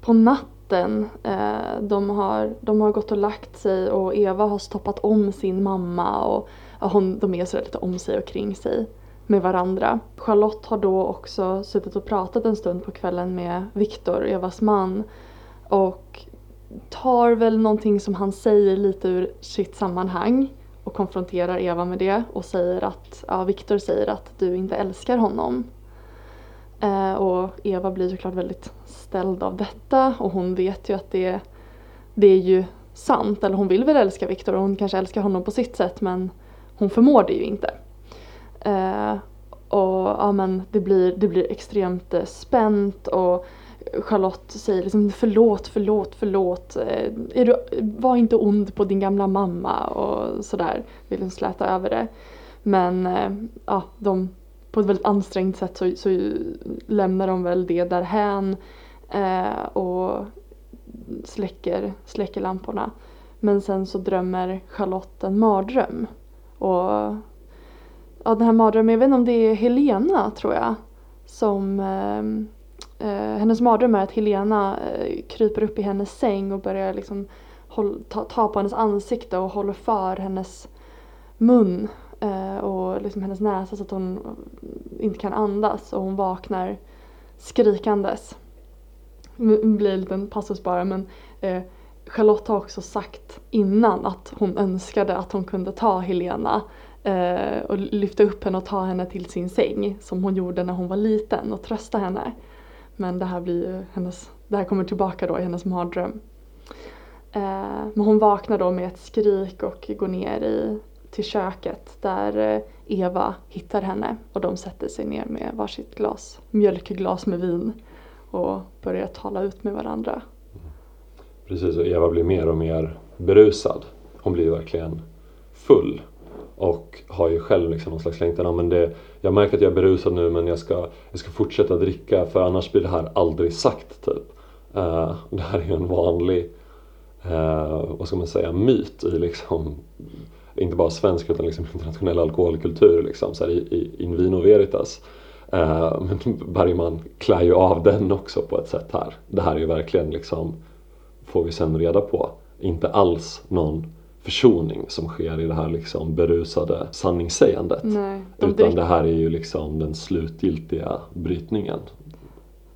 På natten, eh, de, har, de har gått och lagt sig och Eva har stoppat om sin mamma och hon, de är så lite om sig och kring sig med varandra. Charlotte har då också suttit och pratat en stund på kvällen med Viktor, Evas man. Och tar väl någonting som han säger lite ur sitt sammanhang och konfronterar Eva med det och säger att, ja Viktor säger att du inte älskar honom. Eh, och Eva blir såklart väldigt ställd av detta och hon vet ju att det, det är ju sant, eller hon vill väl älska Viktor och hon kanske älskar honom på sitt sätt men hon förmår det ju inte. Eh, och ja men det blir, det blir extremt eh, spänt och Charlotte säger liksom förlåt, förlåt, förlåt. Eh, är du, var inte ond på din gamla mamma och sådär. Vill hon släta över det. Men eh, ja, de, på ett väldigt ansträngt sätt så, så lämnar de väl det därhän eh, och släcker, släcker lamporna. Men sen så drömmer Charlotte en mardröm. Och ja, den här mardrömmen, jag vet inte om det är Helena tror jag. Som eh, Eh, hennes mardröm är att Helena eh, kryper upp i hennes säng och börjar liksom ta, ta, på hennes ansikte och håller för hennes mun eh, och liksom hennes näsa så att hon inte kan andas och hon vaknar skrikandes. Det blir en liten passus bara men eh, Charlotte har också sagt innan att hon önskade att hon kunde ta Helena Eh, och lyfta upp henne och ta henne till sin säng som hon gjorde när hon var liten och trösta henne. Men det här blir ju hennes, det här kommer tillbaka då i hennes mardröm. Eh, men hon vaknar då med ett skrik och går ner i, till köket där eh, Eva hittar henne och de sätter sig ner med varsitt glas, mjölkglas med vin och börjar tala ut med varandra. Precis, och Eva blir mer och mer berusad. Hon blir verkligen full och har ju själv liksom någon slags längtan. Ja, men det, jag märker att jag är berusad nu men jag ska, jag ska fortsätta dricka för annars blir det här aldrig sagt. Typ. Uh, det här är ju en vanlig, uh, vad ska man säga, myt i liksom inte bara svensk utan liksom internationell alkoholkultur liksom, så här, i, i in vino veritas. Uh, men Bergman klär ju av den också på ett sätt här. Det här är ju verkligen liksom, får vi sen reda på, inte alls någon försoning som sker i det här liksom berusade sanningssägandet. Nej, de Utan det här är ju liksom den slutgiltiga brytningen.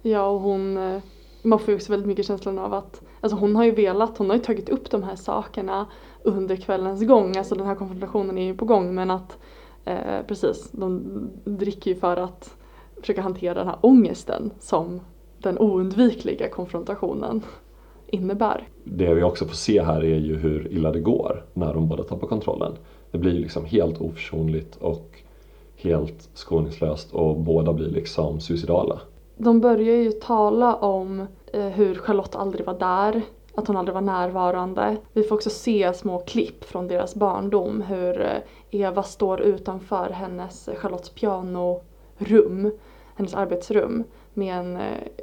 Ja, och hon, eh, man får ju också väldigt mycket känslan av att, alltså hon har ju velat, hon har ju tagit upp de här sakerna under kvällens gång, alltså den här konfrontationen är ju på gång men att eh, precis, de dricker ju för att försöka hantera den här ångesten som den oundvikliga konfrontationen innebär. Det vi också får se här är ju hur illa det går när de båda tappar kontrollen. Det blir liksom helt oförsonligt och helt skoningslöst och båda blir liksom suicidala. De börjar ju tala om eh, hur Charlotte aldrig var där, att hon aldrig var närvarande. Vi får också se små klipp från deras barndom, hur eh, Eva står utanför hennes, eh, Charlottes pianorum, hennes arbetsrum, med en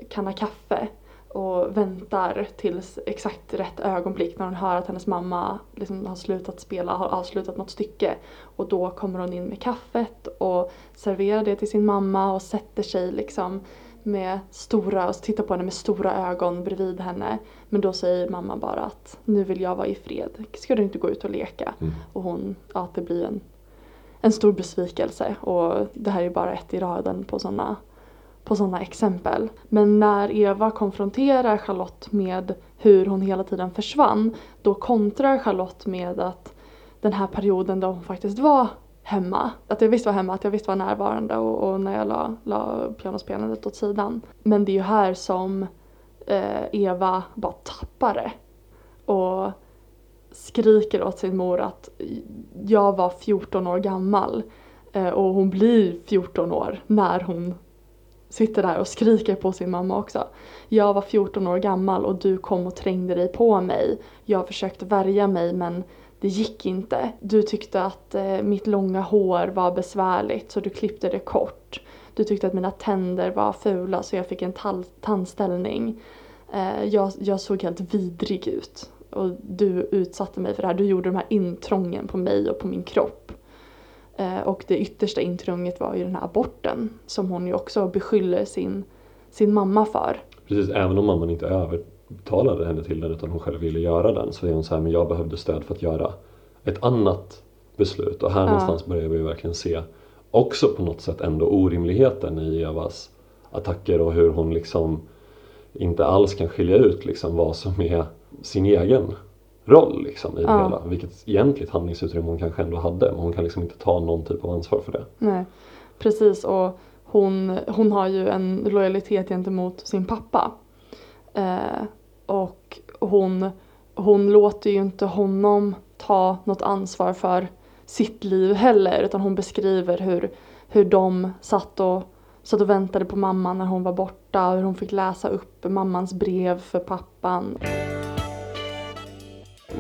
kanna kaffe och väntar tills exakt rätt ögonblick när hon hör att hennes mamma liksom har slutat spela, har avslutat något stycke. Och då kommer hon in med kaffet och serverar det till sin mamma och sätter sig liksom med stora, och tittar på henne med stora ögon bredvid henne. Men då säger mamma bara att nu vill jag vara i fred, ska du inte gå ut och leka? Mm. Och hon, ja det blir en, en stor besvikelse och det här är bara ett i raden på sådana på sådana exempel. Men när Eva konfronterar Charlotte med hur hon hela tiden försvann, då kontrar Charlotte med att den här perioden då hon faktiskt var hemma, att jag visst var hemma, att jag visst var närvarande och, och när jag la, la pianospelandet åt sidan. Men det är ju här som eh, Eva bara tappar det och skriker åt sin mor att jag var 14 år gammal eh, och hon blir 14 år när hon sitter där och skriker på sin mamma också. Jag var 14 år gammal och du kom och trängde dig på mig. Jag försökte värja mig men det gick inte. Du tyckte att eh, mitt långa hår var besvärligt så du klippte det kort. Du tyckte att mina tänder var fula så jag fick en tandställning. Eh, jag, jag såg helt vidrig ut och du utsatte mig för det här. Du gjorde de här intrången på mig och på min kropp. Eh, och det yttersta intrånget var ju den här aborten som hon ju också beskyller sin, sin mamma för. Precis, även om mamman inte övertalade henne till den utan hon själv ville göra den så är hon så här, men jag behövde stöd för att göra ett annat beslut och här ja. någonstans börjar vi verkligen se också på något sätt ändå orimligheten i Evas attacker och hur hon liksom inte alls kan skilja ut liksom vad som är sin egen roll liksom, i det hela. Vilket egentligt handlingsutrymme hon kanske ändå hade men hon kan liksom inte ta någon typ av ansvar för det. Nej, precis och hon, hon har ju en lojalitet gentemot sin pappa. Eh, och hon, hon låter ju inte honom ta något ansvar för sitt liv heller utan hon beskriver hur, hur de satt och, satt och väntade på mamman när hon var borta hur hon fick läsa upp mammans brev för pappan.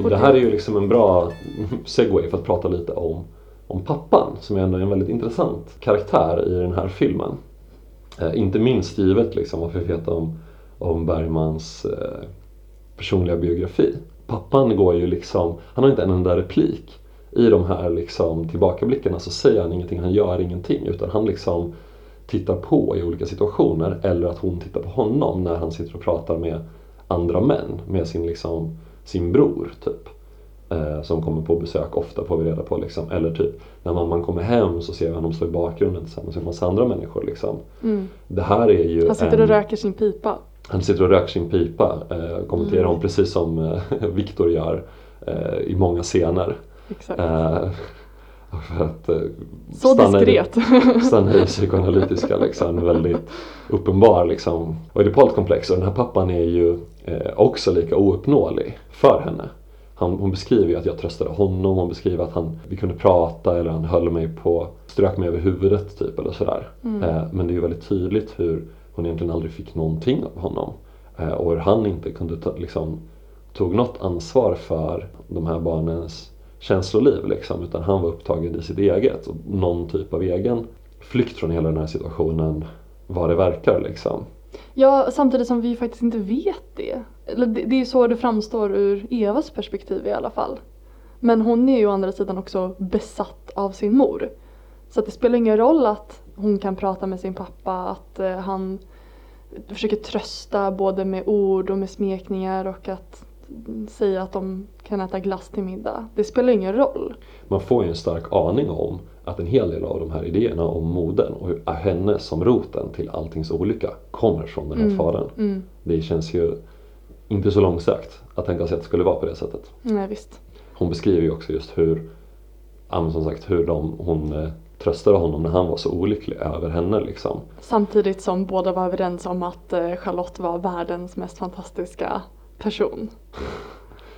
Och det här är ju liksom en bra segway för att prata lite om, om pappan som är en väldigt intressant karaktär i den här filmen. Eh, inte minst givet liksom vad vi vet om, om Bergmans eh, personliga biografi. Pappan går ju liksom, han har inte en enda replik. I de här liksom tillbakablickarna så säger han ingenting, han gör ingenting utan han liksom tittar på i olika situationer eller att hon tittar på honom när han sitter och pratar med andra män med sin liksom sin bror typ. Eh, som kommer på besök ofta får vi reda på liksom. Eller typ när mamman kommer hem så ser vi honom stå i bakgrunden tillsammans med en massa andra människor liksom. Mm. Det här är ju Han sitter en... och röker sin pipa. Han sitter och röker sin pipa. Eh, kommenterar mm. hon precis som eh, Viktor gör eh, i många scener. Exakt. Och för att eh, Så stanna i det- diskret. stanna i det psykoanalytiska liksom, väldigt uppenbar liksom. Oidipalt komplex och den här pappan är ju eh, också lika ouppnåelig för henne. Han, hon beskriver ju att jag tröstade honom, hon beskriver att han, vi kunde prata eller han höll mig på, strök mig över huvudet typ eller sådär. Eh, men det är ju väldigt tydligt hur hon egentligen aldrig fick någonting av honom. Och hur han inte kunde ta, liksom, tog något ansvar för de här barnens känsloliv liksom, utan han var upptagen i sitt eget och någon typ av egen flykt från hela den här situationen vad det verkar liksom. Ja, samtidigt som vi faktiskt inte vet det. Det, är ju så det framstår ur Evas perspektiv i alla fall. Men hon är ju å andra sidan också besatt av sin mor. Så att det spelar ingen roll att hon kan prata med sin pappa, att eh, han försöker trösta både med ord och med smekningar och att säga att de kan äta glass till middag. Det spelar ingen roll. Man får ju en stark aning om att en hel del av de här idéerna om modern och hur- henne som roten till alltings olycka kommer från den här Mm. fadern. Mm. Det känns ju inte så långsökt att tänka sig att det skulle vara på det sättet. Nej, visst. Hon beskriver ju också just hur, som sagt, hur de, hon eh, tröstade honom när han var så olycklig över henne liksom. Samtidigt som båda var överens om att eh, Charlotte var världens mest fantastiska person.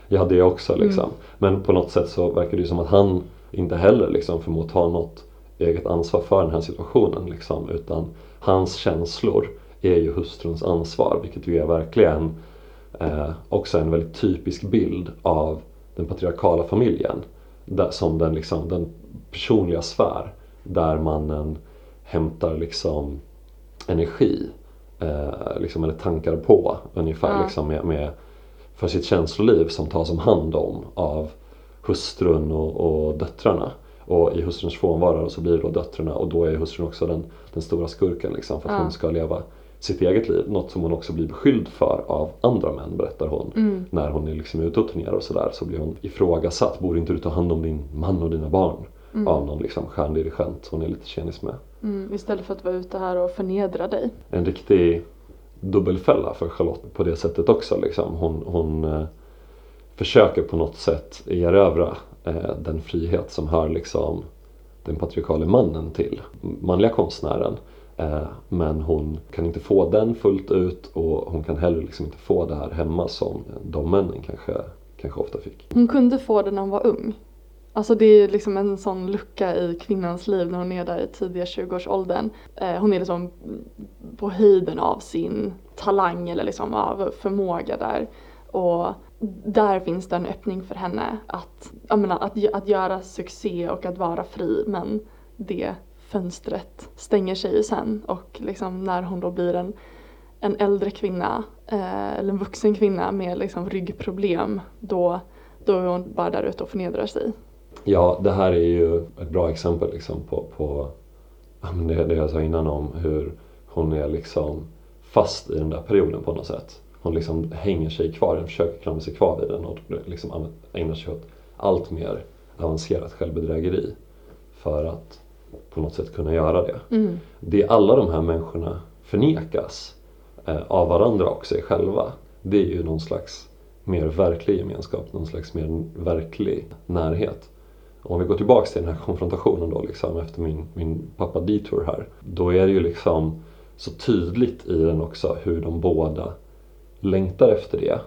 Ja, det också liksom. Men på något sätt så verkar det ju som att han inte heller liksom förmår ta något eget ansvar för den här situationen liksom. Utan hans känslor är ju hustruns ansvar, vilket ju är verkligen eh, också en väldigt typisk bild av den patriarkala familjen. Där, som den, liksom, den personliga sfär där mannen hämtar liksom energi eh, liksom, eller tankar på ungefär Ja. liksom, med, med, för sitt känsloliv som tas om hand om av hustrun och, och döttrarna. Och i hustruns frånvaro så blir det då döttrarna och då är hustrun också den, den stora skurken liksom, för att Ja. hon ska leva sitt eget liv. Något som hon också blir beskylld för av andra män berättar hon. Mm. När hon är liksom ute och turnerar och sådär så blir hon ifrågasatt. Borde inte du ta hand om din man och dina barn? Av någon liksom stjärndirigent hon är lite tjenis med. Mm, istället för att vara ute här och förnedra dig. En riktig dubbelfälla för Charlotte på det sättet också. Liksom. Hon, hon eh, försöker på något sätt erövra eh, den frihet som hör liksom, den patriarkale mannen till. Manliga konstnären. Eh, men hon kan inte få den fullt ut och hon kan heller liksom inte få det här hemma som de männen kanske, kanske ofta fick. Hon kunde få det när hon var ung. Alltså det är liksom en sån lucka i kvinnans liv när hon är där i tidiga 20-årsåldern. Eh, hon är liksom på höjden av sin talang eller liksom av förmåga där. Och där finns det en öppning för henne att, jag menar, att, att göra succé och att vara fri men det fönstret stänger sig ju sen och liksom när hon då blir en, en äldre kvinna eh, eller en vuxen kvinna med liksom ryggproblem då, då är hon bara där ute och förnedrar sig. Ja, det här är ju ett bra exempel liksom på, på det, det jag sa innan om hur hon är liksom fast i den där perioden på något sätt. Hon liksom hänger sig kvar, den försöker klamra sig kvar vid den och liksom ägnar sig åt allt mer avancerat självbedrägeri för att på något sätt kunna göra det. Mm. Det alla de här människorna förnekas eh, av varandra och sig själva, det är ju någon slags mer verklig gemenskap, någon slags mer verklig närhet. Om vi går tillbaks till den här konfrontationen då liksom efter min, min pappa detour här. Då är det ju liksom så tydligt i den också hur de båda längtar efter det.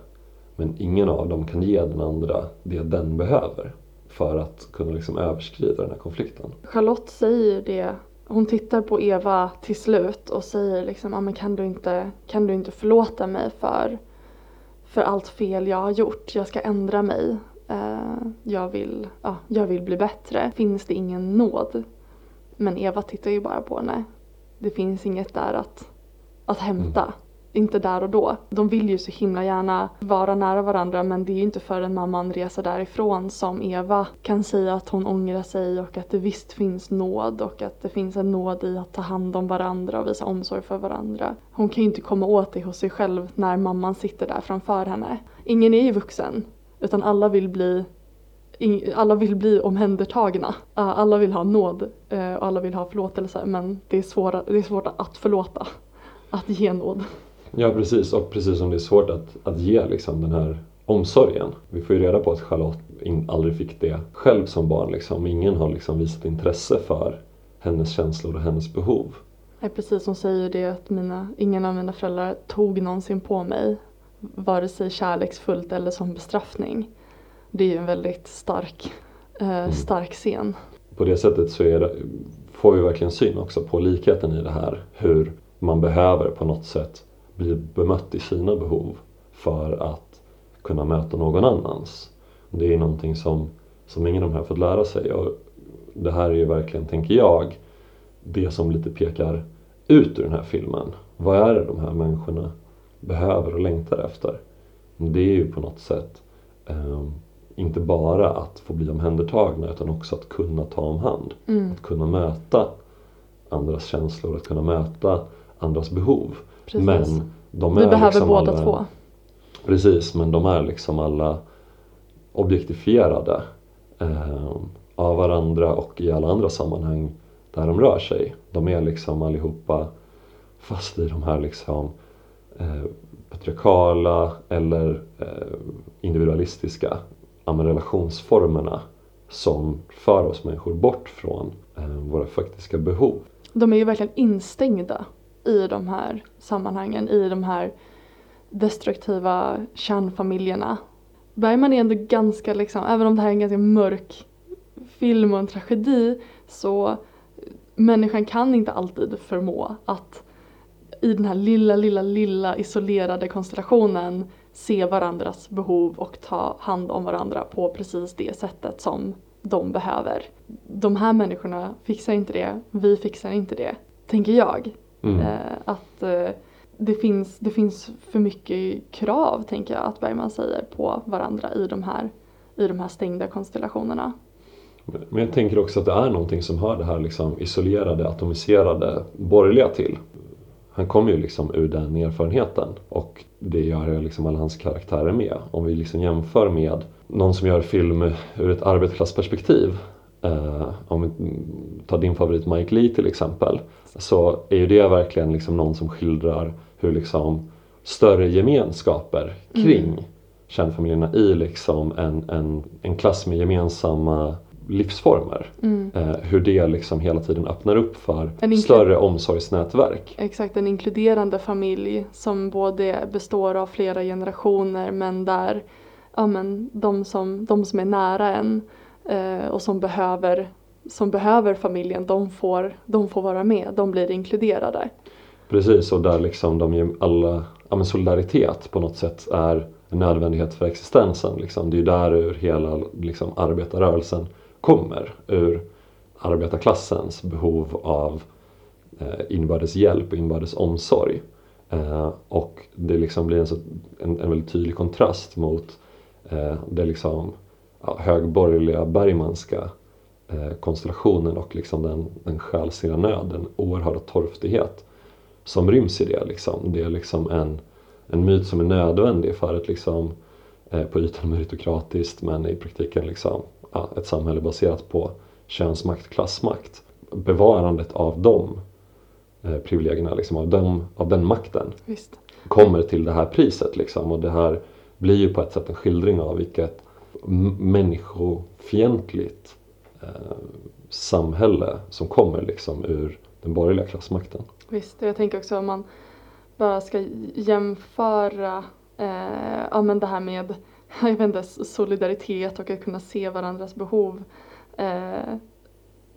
Men ingen av dem kan ge den andra det den behöver för att kunna liksom överskrida den här konflikten. Charlotte säger det, hon tittar på Eva till slut och säger liksom, ah, men kan du inte, kan du inte förlåta mig för, för allt fel jag har gjort? Jag ska ändra mig. Eh, jag, vill, ja, jag vill bli bättre. Finns det ingen nåd? Men Eva tittar ju bara på henne. Det finns inget där att, att hämta. Inte där och då. De vill ju så himla gärna vara nära varandra men det är ju inte förrän mamman reser därifrån som Eva kan säga att hon ångrar sig och att det visst finns nåd och att det finns en nåd i att ta hand om varandra och visa omsorg för varandra. Hon kan ju inte komma åt det hos sig själv när mamman sitter där framför henne. Ingen är ju vuxen utan alla vill bli alla vill bli omhändertagna. Uh, Alla vill ha nåd eh, och alla vill ha förlåtelse men det är, svåra, det är svårt att förlåta. Att ge nåd. Ja precis och precis som det är svårt att, att ge liksom den här omsorgen. Vi får ju reda på att Charlotte in, aldrig fick det själv som barn. Liksom. Ingen har liksom visat intresse för hennes känslor och hennes behov. Nej, precis, hon säger det att mina, ingen av mina föräldrar tog någonsin på mig vare sig kärleksfullt eller som bestraffning. Det är ju en väldigt stark, eh, Mm. stark scen. På det sättet så det, får vi verkligen syn också på likheten i det här. Hur man behöver på något sätt bli bemött i sina behov för att kunna möta någon annans. Det är någonting som, som ingen av de här fått lära sig. Och det här är ju verkligen, tänker jag, det som lite pekar ut ur den här filmen. Vad är det de här människorna behöver och längtar efter? Det är ju på något sätt eh, inte bara att få bli omhändertagna utan också att kunna ta om hand. Mm, Att kunna möta andras känslor, att kunna möta andras behov. precis. Men de är Vi behöver liksom båda alla, två. Precis, men de är liksom alla objektifierade eh, av varandra och i alla andra sammanhang där de rör sig. De är liksom allihopa fast i de här liksom eh, patriarkala eller eh, individualistiska relationsformerna som för oss människor bort från eh, våra faktiska behov. De är ju verkligen instängda i de här sammanhangen, i de här destruktiva kärnfamiljerna. Bergman är ändå ganska liksom, även om det här är en ganska mörk film och en tragedi så människan kan inte alltid förmå att i den här lilla, lilla, lilla isolerade konstellationen se varandras behov och ta hand om varandra på precis det sättet som de behöver. De här människorna fixar inte det, vi fixar inte det, tänker jag. Mm. Eh, att eh, det, finns, det finns för mycket krav, tänker jag, att Bergman säger på varandra i de här, i de här stängda konstellationerna. Men jag tänker också att det är någonting som hör det här liksom isolerade, atomiserade, borgerliga till. Han kommer ju liksom ur den erfarenheten och det gör liksom alla hans karaktärer med. Om vi liksom jämför med någon som gör film ur ett arbetarklassperspektiv eh, om vi tar din favorit Mike Lee till exempel så är ju det verkligen liksom någon som skildrar hur liksom större gemenskaper kring Mm. kärnfamiljerna i liksom en, en, en klass med gemensamma livsformer. Mm. Eh, hur det liksom hela tiden öppnar upp för större omsorgsnätverk. Exakt, en inkluderande familj som både består av flera generationer men där ja, men de, som, de som är nära en eh, och som behöver, som behöver familjen, de får, de får vara med, de blir inkluderade. Precis, och där liksom de alla, ja men solidaritet på något sätt är en nödvändighet för existensen. Liksom. Det är ju där ur hela liksom, arbetarrörelsen kommer. Ur arbetarklassens behov av eh, inbördes hjälp och inbördes omsorg. Eh, och det liksom blir en, så, en, en väldigt tydlig kontrast mot eh, det liksom, ja, högborgerliga Bergmanska konstellationen och liksom den, den själsliga nöd, den oerhörda torftighet som ryms i det. Liksom. Det är liksom en, en myt som är nödvändig för att liksom, eh, på ytan meritokratiskt men i praktiken liksom, ja, ett samhälle baserat på könsmakt, klassmakt. Bevarandet av de eh, privilegierna, liksom, av, dem, av den makten Visst. kommer till det här priset. Liksom. Och det här blir ju på ett sätt en skildring av vilket människofientligt eh, samhälle som kommer liksom ur den borgerliga klassmakten. Visst, och jag tänker också om man bara ska jämföra eh, ja, men det här med jag vet inte, solidaritet och att kunna se varandras behov eh,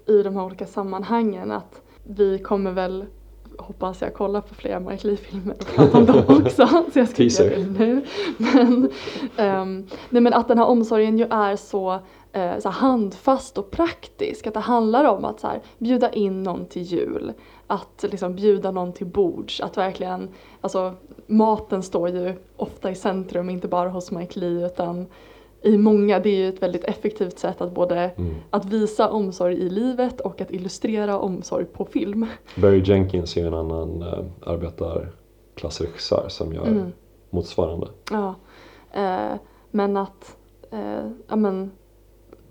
i de här olika sammanhangen. Att vi kommer väl, hoppas jag, kolla på flera Mike Leigh-filmer och prata om dem också. Så jag ska inte göra det nu. Men, ehm, nej, men att den här omsorgen ju är så, eh, så handfast och praktisk. Att det handlar om att så här, bjuda in någon till jul. Att liksom bjuda någon till bords. Att verkligen, alltså maten står ju ofta i centrum, inte bara hos Mike Lee utan i många, det är ju ett väldigt effektivt sätt att både Mm. att visa omsorg i livet och att illustrera omsorg på film. Barry Jenkins är ju en annan eh, arbetarklassregissör som gör Mm. motsvarande. Ja. Eh, men att, eh, ja men,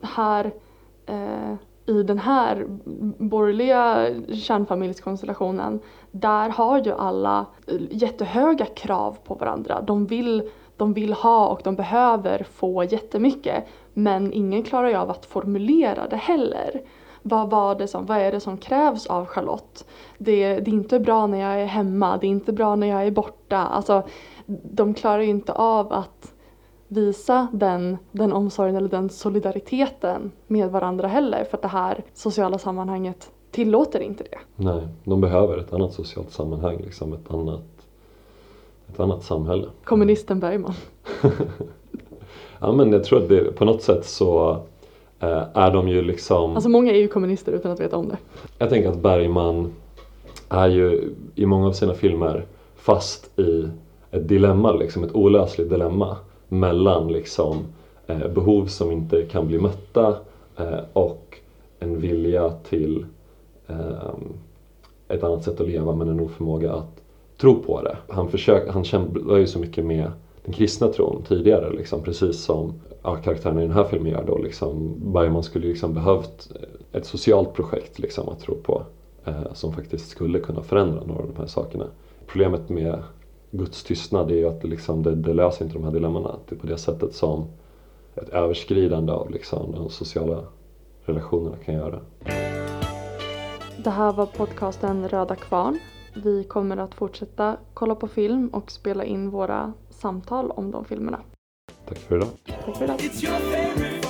här eh, i den här borgerliga kärnfamiljskonstellationen, där har ju alla eh, jättehöga krav på varandra. De vill, de vill ha och de behöver få jättemycket. Men ingen klarar ju av att formulera det heller. Vad, var det som, vad är det som krävs av Charlotte? Det, det är inte bra när jag är hemma, det är inte bra när jag är borta. Alltså, de klarar ju inte av att visa den, den omsorgen eller den solidariteten med varandra heller för att det här sociala sammanhanget tillåter inte det. Nej, de behöver ett annat socialt sammanhang, liksom ett annat, ett annat samhälle. Kommunisten Bergman. ja men jag tror att det, på något sätt så eh, är de ju liksom... Alltså många är ju kommunister utan att veta om det. Jag tänker att Bergman är ju i många av sina filmer fast i ett dilemma, liksom ett olösligt dilemma mellan liksom eh, behov som inte kan bli mötta eh, och en vilja till eh, ett annat sätt att leva men en oförmåga att tro på det. Han, försök, han kämpar ju så mycket med den kristna tron tidigare, liksom, precis som ja, karaktärerna i den här filmen gör. Då, liksom. Bergman skulle liksom behövt ett socialt projekt liksom, att tro på eh, som faktiskt skulle kunna förändra några av de här sakerna. Problemet med Guds tystnad är ju att det, liksom, det, det löser inte de här dilemmana. Det är på det sättet som ett överskridande av liksom, de sociala relationerna kan göra. Det här var podcasten Röda Kvarn. Vi kommer att fortsätta kolla på film och spela in våra samtal om de filmerna. Tack för idag. Tack för idag.